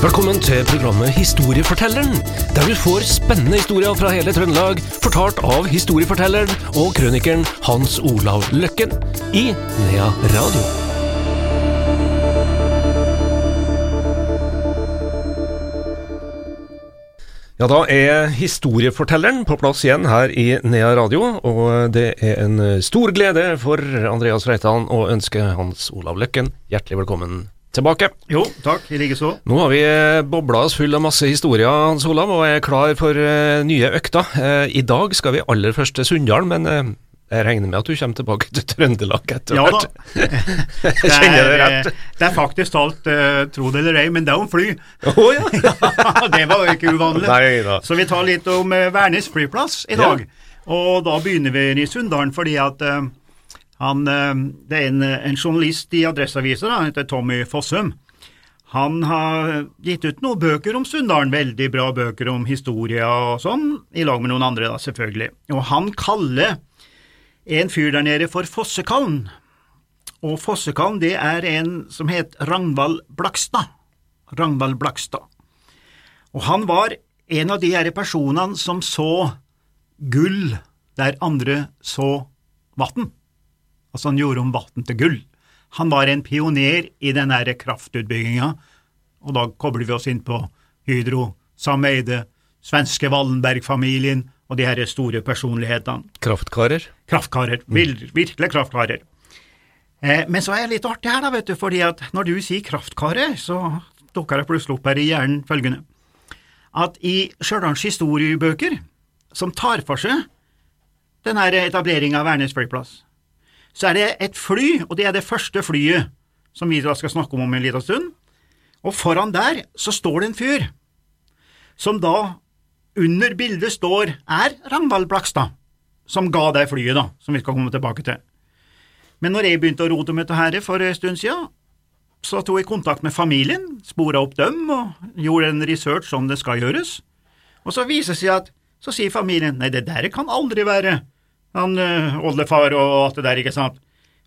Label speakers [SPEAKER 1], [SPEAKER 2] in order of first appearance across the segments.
[SPEAKER 1] Velkommen til programmet Historiefortelleren, der du får spennende historier fra hele Trøndelag, fortalt av historiefortelleren og krønikeren Hans Olav Løkken i Nea Radio. Ja, da er historiefortelleren på plass igjen her i Nea Radio, og det er en stor glede for Andreas Reitan å ønske Hans Olav Løkken hjertelig velkommen tilbake.
[SPEAKER 2] Jo, takk, i likeså.
[SPEAKER 1] Nå har vi bobla oss full av masse historier, Hans Olav, og er klar for uh, nye økter. Uh, I dag skal vi aller først til Sunndal, men uh, jeg regner med at du kommer tilbake til Trøndelag etter
[SPEAKER 2] Ja
[SPEAKER 1] hvert. kjenner det rett.
[SPEAKER 2] det er faktisk talt, uh, tro det eller ei, men det er om fly.
[SPEAKER 1] Oh, ja.
[SPEAKER 2] det var jo ikke uvanlig.
[SPEAKER 1] Nei.
[SPEAKER 2] Så vi tar litt om uh, Værnes flyplass i dag. Og da begynner vi i Sunndalen fordi at uh, han, uh, det er en, en journalist i Adresseavisa, han heter Tommy Fossum. Han har gitt ut noen bøker om Sunndalen, veldig bra bøker om historie og sånn, i lag med noen andre, da, selvfølgelig. Og han kaller en fyr der nede for Fossekallen. Og Fossekallen, det er en som het Ragnvald Blakstad. Ragnvald Blakstad. Og han var en av de her personene som så gull der andre så vann. Altså han gjorde om vann til gull. Han var en pioner i den kraftutbygginga, og da kobler vi oss inn på Hydro, Sam Eide, svenske Wallenberg-familien og de her store personlighetene.
[SPEAKER 1] Kraftkarer.
[SPEAKER 2] Kraftkarer. Vil, virkelig kraftkarer. Eh, men så er det litt artig her, da, vet du, fordi at når du sier kraftkarer, så dukker det plutselig opp her i hjernen følgende at i Stjørdals historiebøker, som tar for seg denne etableringa av Værnes flyplass, så er det et fly, og det er det første flyet som vi da skal snakke om om en liten stund, og foran der så står det en fyr, som da under bildet står er Ragnvald Blakstad, som ga deg flyet, da, som vi skal komme tilbake til. Men når jeg begynte å rote med dette her for en stund siden, så tok jeg kontakt med familien, spora opp dem og gjorde en research som det skal gjøres, og så viser det seg at så sier familien nei, det der kan aldri være han uh, oldefar og alt det der, ikke sant,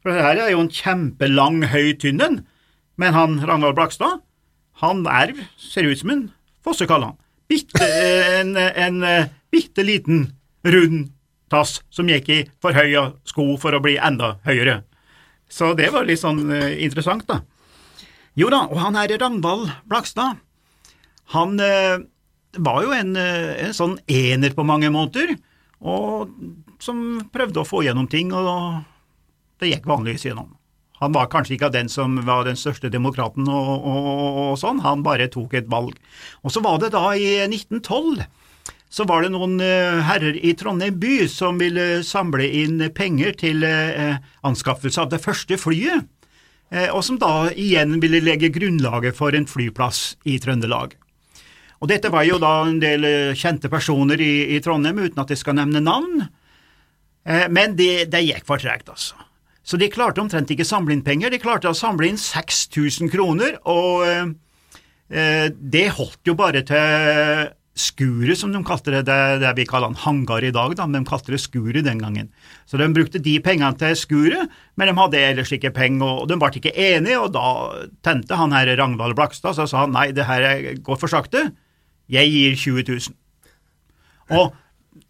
[SPEAKER 2] for det her er jo en kjempelang, høy tynnen, men han Ragnvald Blakstad, han er, ser ut som en fossekall, han. Bitte, en, en, en bitte liten, rund tass som gikk i for høye sko for å bli enda høyere. Så det var litt sånn uh, interessant, da. Jo da, og han her Ragnvald Blakstad, han uh, var jo en, en sånn ener på mange måter, og som prøvde å få gjennom ting, og det gikk vanligvis gjennom. Han var kanskje ikke den som var den største demokraten og, og, og sånn, han bare tok et valg. Og så var det da i 1912 så var det noen uh, herrer i Trondheim by som ville samle inn penger til uh, anskaffelse av det første flyet, uh, og som da igjen ville legge grunnlaget for en flyplass i Trøndelag. Og dette var jo da en del kjente personer i, i Trondheim, uten at jeg skal nevne navn, men det, det gikk for tregt, altså. Så de klarte omtrent ikke samle inn penger, de klarte å samle inn 6000 kroner, og eh, det holdt jo bare til skuret, som de kalte det, det, det vi kaller en hangar i dag, da, men de kalte det skuret den gangen. Så de brukte de pengene til skuret, men de hadde ellers ikke penger, og de ble ikke enige, og da tente han her Ragnvald Blakstad, så sa han nei, det her går for sakte, jeg gir 20 000. Og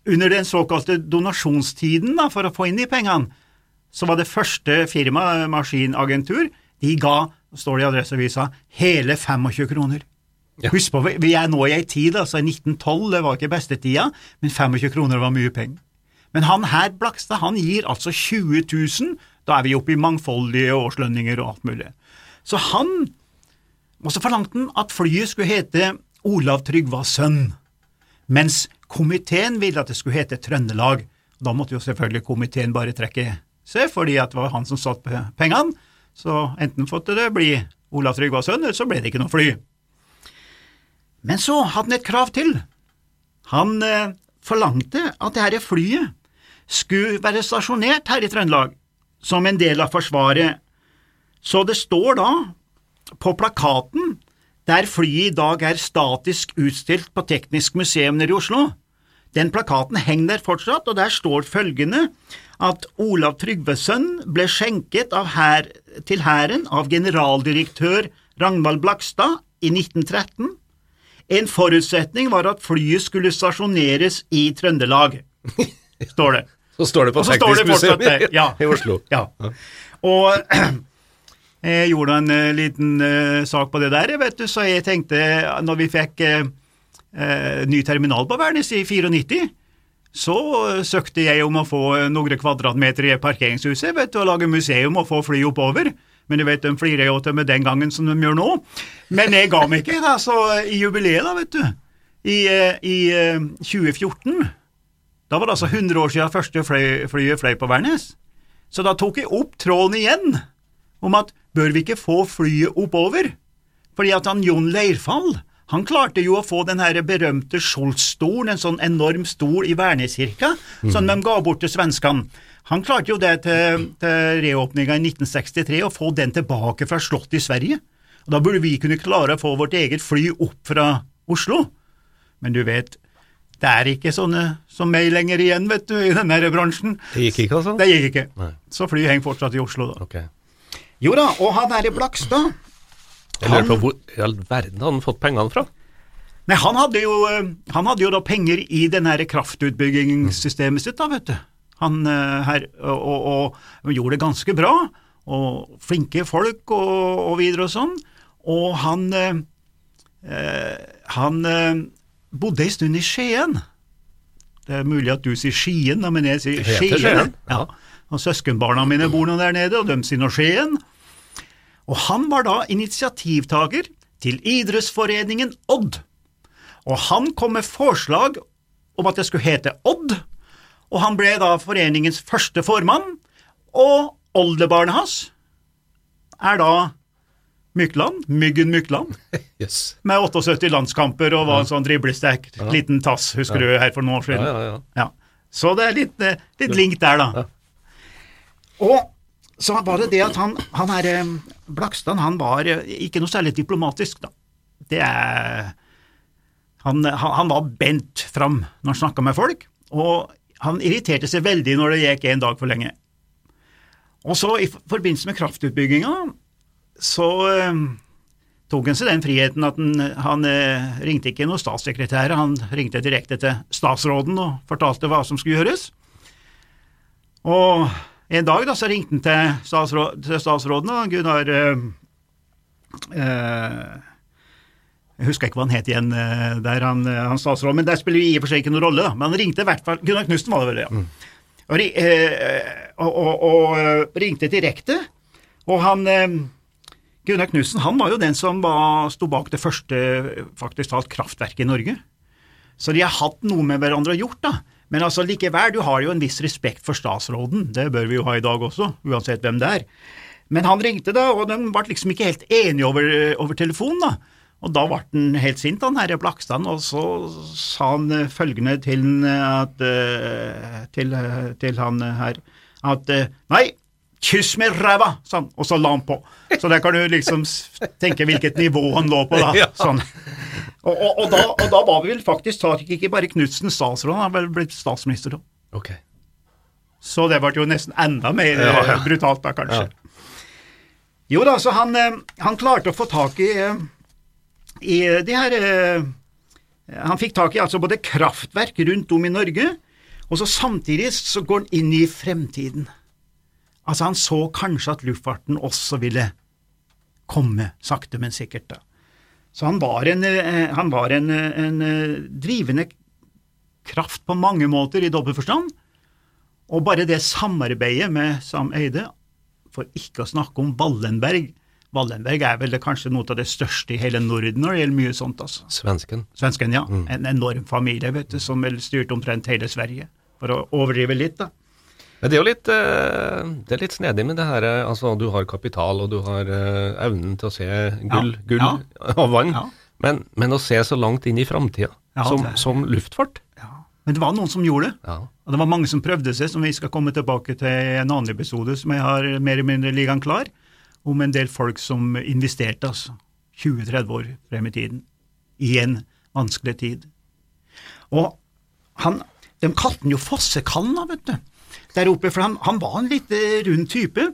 [SPEAKER 2] under den såkalte donasjonstiden da, for å få inn de pengene, så var det første firma, Maskinagentur, de ga, står det i Adresseavisa, hele 25 kroner.
[SPEAKER 1] Ja.
[SPEAKER 2] Husk på, vi er nå i ei tid, altså i 1912, det var ikke bestetida, men 25 kroner var mye penger. Men han her, Blakstad, han gir altså 20 000, da er vi oppe i mangfoldige årslønninger og alt mulig. Så han, og så forlangte han at flyet skulle hete Olav Tryggvas sønn, mens komiteen ville at det skulle hete Trøndelag. Da måtte jo selvfølgelig komiteen bare trekke seg, fordi det var han som satt på pengene, så enten måtte det bli Olav Tryggvas sønn, eller så ble det ikke noe fly. Men så hadde han et krav til. Han eh, forlangte at dette flyet skulle være stasjonert her i Trøndelag, som en del av Forsvaret. Så det står da på plakaten der flyet i dag er statisk utstilt på Teknisk museum nede i Oslo. Den plakaten henger der fortsatt, og der står følgende at Olav Trygvesen ble skjenket av her, til Hæren av generaldirektør Ragnvald Blakstad i 1913. En forutsetning var at flyet skulle stasjoneres i Trøndelag, står det.
[SPEAKER 1] Så står det på Teknisk museum.
[SPEAKER 2] Ja.
[SPEAKER 1] i Oslo.
[SPEAKER 2] Ja. Og jeg gjorde en eh, liten eh, sak på det der, vet du, så jeg tenkte, når vi fikk eh, ny terminal på Værnes i 94, så eh, søkte jeg om å få noen kvadratmeter i parkeringshuset, vet du, og lage museum og få fly oppover. Men du vet, de flirer jo til med den gangen som de gjør nå. Men jeg ga meg ikke, da, så eh, i jubileet, da, vet du, i, eh, i eh, 2014, da var det altså 100 år siden første fly, flyet fløy på Værnes. Så da tok jeg opp tråden igjen om at bør vi ikke få flyet oppover? Fordi at han Jon Leirfall, han klarte jo å få den her berømte Skjoldstolen, en sånn enorm stol i Værneskirka, som de ga bort til svenskene. Han klarte jo det til, til reåpninga i 1963, å få den tilbake fra Slottet i Sverige. Og Da burde vi kunne klare å få vårt eget fly opp fra Oslo. Men du vet, det er ikke sånne som meg lenger igjen, vet du, i denne bransjen.
[SPEAKER 1] Det gikk ikke, altså?
[SPEAKER 2] Det gikk ikke.
[SPEAKER 1] Nei.
[SPEAKER 2] Så flyet henger fortsatt i Oslo, da.
[SPEAKER 1] Okay.
[SPEAKER 2] Jo da, og han er i Blakstad
[SPEAKER 1] Jeg lurer på hvor i all verden hadde han fått pengene fra?
[SPEAKER 2] Nei, han hadde jo, eh, han hadde jo da penger i den her kraftutbyggingssystemet sitt, da, vet du. Han eh, her, og, og, og gjorde det ganske bra, og flinke folk og, og videre og sånn. Og han eh, eh, Han eh, bodde en stund i Skien. Det er mulig at du sier Skien, da, men jeg sier. Skien, Ja. Og søskenbarna mine bor nå der nede, og de sier nå Skien. Og han var da initiativtaker til idrettsforeningen Odd. Og han kom med forslag om at det skulle hete Odd, og han ble da foreningens første formann, og oldebarnet hans er da Mykland, Myggen Mykland,
[SPEAKER 1] yes.
[SPEAKER 2] med 78 landskamper og var en sånn driblesterk liten tass, husker du, her for noen år
[SPEAKER 1] Ja,
[SPEAKER 2] siden.
[SPEAKER 1] ja, ja.
[SPEAKER 2] Ja. Så det er litt, eh, litt link der, da.
[SPEAKER 1] Ja.
[SPEAKER 2] Og så var det det at han, han her, eh, Blakstad, han var eh, ikke noe særlig diplomatisk, da. Det er Han, han, var bent fram når han snakka med folk, og han irriterte seg veldig når det gikk en dag for lenge. Og så, i forbindelse med kraftutbygginga, så eh, tok han seg den friheten at han, han eh, ringte ikke noen statssekretær, han ringte direkte til statsråden og fortalte hva som skulle gjøres. Og en dag da, så ringte han til, statsråd, til statsråden, da, Gunnar eh, eh, Jeg husker ikke hva han het igjen, eh, der han, eh, han statsråd, men det spiller vi i og for seg ikke noen rolle. da, Men han ringte i hvert fall Gunnar Knusten var det vel, ja. Og, eh, og, og, og eh, ringte direkte, og han Gunnar Knusten, han var jo den som var, sto bak det første faktisk talt kraftverket i Norge. Så de har hatt noe med hverandre gjort, da. Men altså likevel, du har jo en viss respekt for statsråden, det bør vi jo ha i dag også, uansett hvem det er. Men han ringte da, og de ble liksom ikke helt enige over, over telefonen, da. Og da ble han helt sint, han herre Blakstad, og så sa han eh, følgende til, at, eh, til, eh, til han her at nei, kyss med ræva, han, og så la han på. Så der kan du liksom tenke hvilket nivå han lå på, da. Sånn. Og, og, og, da, og da var vi vel faktisk tak ikke bare Knutsen statsråd, han var blitt statsminister òg.
[SPEAKER 1] Ok.
[SPEAKER 2] Så det ble jo nesten enda mer
[SPEAKER 1] Ja, ja.
[SPEAKER 2] eh, brutalt da, kanskje. Jo da, så han, eh, han klarte å få tak i, eh, i de her Han fikk tak i altså både kraftverk rundt om i Norge, og så samtidig så går han inn i fremtiden. Altså Han så kanskje at luftfarten også ville komme, sakte, men sikkert. da. Så han var en, eh, han var en, eh, en eh, drivende kraft på mange måter i dobbel forstand. Og bare det samarbeidet med Sam Eide, for ikke å snakke om Wallenberg Wallenberg er vel kanskje noe av det største i hele Norden når det gjelder mye sånt. altså.
[SPEAKER 1] Svensken.
[SPEAKER 2] Svensken, ja. En enorm familie vet du, som vel styrte omtrent hele Sverige, for å overdrive litt. da.
[SPEAKER 1] Men det er jo litt, eh, det er litt snedig med det her, eh, altså du har kapital og du har eh, evnen til å se gull,
[SPEAKER 2] Ja,
[SPEAKER 1] gull
[SPEAKER 2] ja.
[SPEAKER 1] og vann,
[SPEAKER 2] Ja.
[SPEAKER 1] men, men å se så langt inn i framtida
[SPEAKER 2] Ja,
[SPEAKER 1] som, som luftfart
[SPEAKER 2] Ja. Men det var noen som gjorde det.
[SPEAKER 1] ja.
[SPEAKER 2] Og det var mange som prøvde seg, som vi skal komme tilbake til i en annen episode som jeg har mer eller mindre liggende klar, om en del folk som investerte altså 20-30 år frem i tiden, i en vanskelig tid. Og han, de kalte den jo Fossekallen, vet du, der oppe, for han, han var en litt eh, rund type.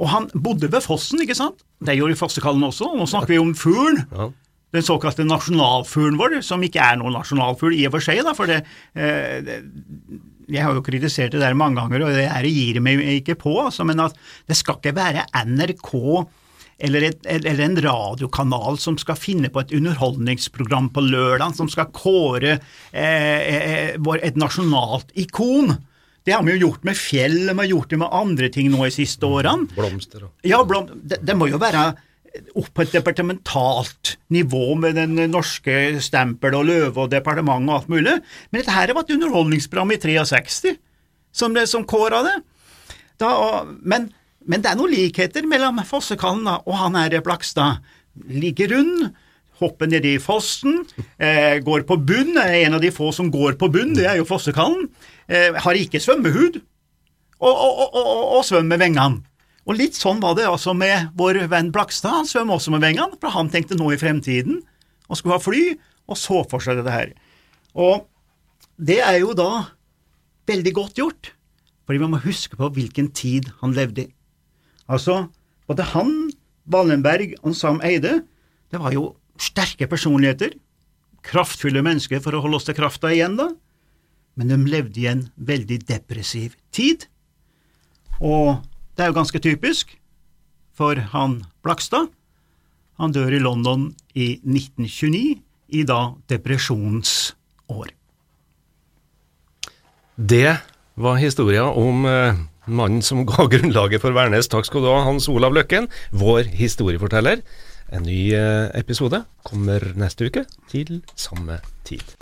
[SPEAKER 2] Og han bodde ved fossen, ikke sant? Det gjorde Fossekallen også, og nå snakker vi om fuglen.
[SPEAKER 1] Ja.
[SPEAKER 2] den såkalte nasjonalfuglen vår, som ikke er noen nasjonalfugl i og for seg, da, for det, eh, det jeg har jo kritisert det der mange ganger, og det her gir meg ikke på, altså, men at det skal ikke være NRK eller, et, eller, en radiokanal som skal finne på et underholdningsprogram på lørdag, som skal kåre eh, et nasjonalt ikon. Det har vi jo gjort med fjell, vi har gjort det med andre ting nå de siste årene.
[SPEAKER 1] Blomster og
[SPEAKER 2] Ja, blom, det, det må jo være opp på et departementalt nivå med den norske stempel og løve og departement og alt mulig, men dette her var et underholdningsprogram i 63 som, det, som kåra det. Da, og, men, men, det er noen likheter mellom Fossekallen og han her Blakstad. Like rund, hopper nedi fossen, eh, går på bunn, er en av de få som går på bunn, det er jo Fossekallen. Eh, har ikke svømmehud, og, og, og, og svømmer med vengene. Og litt sånn var det altså med vår venn Blakstad. Han svømmer også med vengene, for han tenkte nå i fremtiden og skulle ha fly, og så for seg dette her. Og det er jo da veldig godt gjort, fordi man må huske på hvilken tid han levde i. Altså, både han, Wallenberg og Sam Eide, det var jo sterke personligheter, kraftfulle mennesker for å holde oss til krafta igjen, da, men de levde i en veldig depressiv tid. Og det er jo ganske typisk for han Blakstad. Han dør i London i 1929, i da depresjonens år.
[SPEAKER 1] Det var historia om eh, mannen som ga grunnlaget for Værnes. Takk skal du ha, Hans Olav Løkken, vår historieforteller. En ny eh, episode kommer neste uke til samme tid.